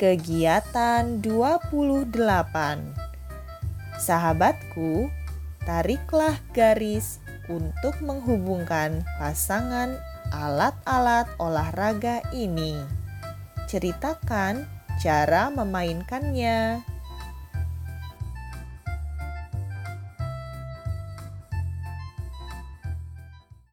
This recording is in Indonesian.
Kegiatan 28 Sahabatku, tariklah garis untuk menghubungkan pasangan alat-alat olahraga ini. Ceritakan cara memainkannya.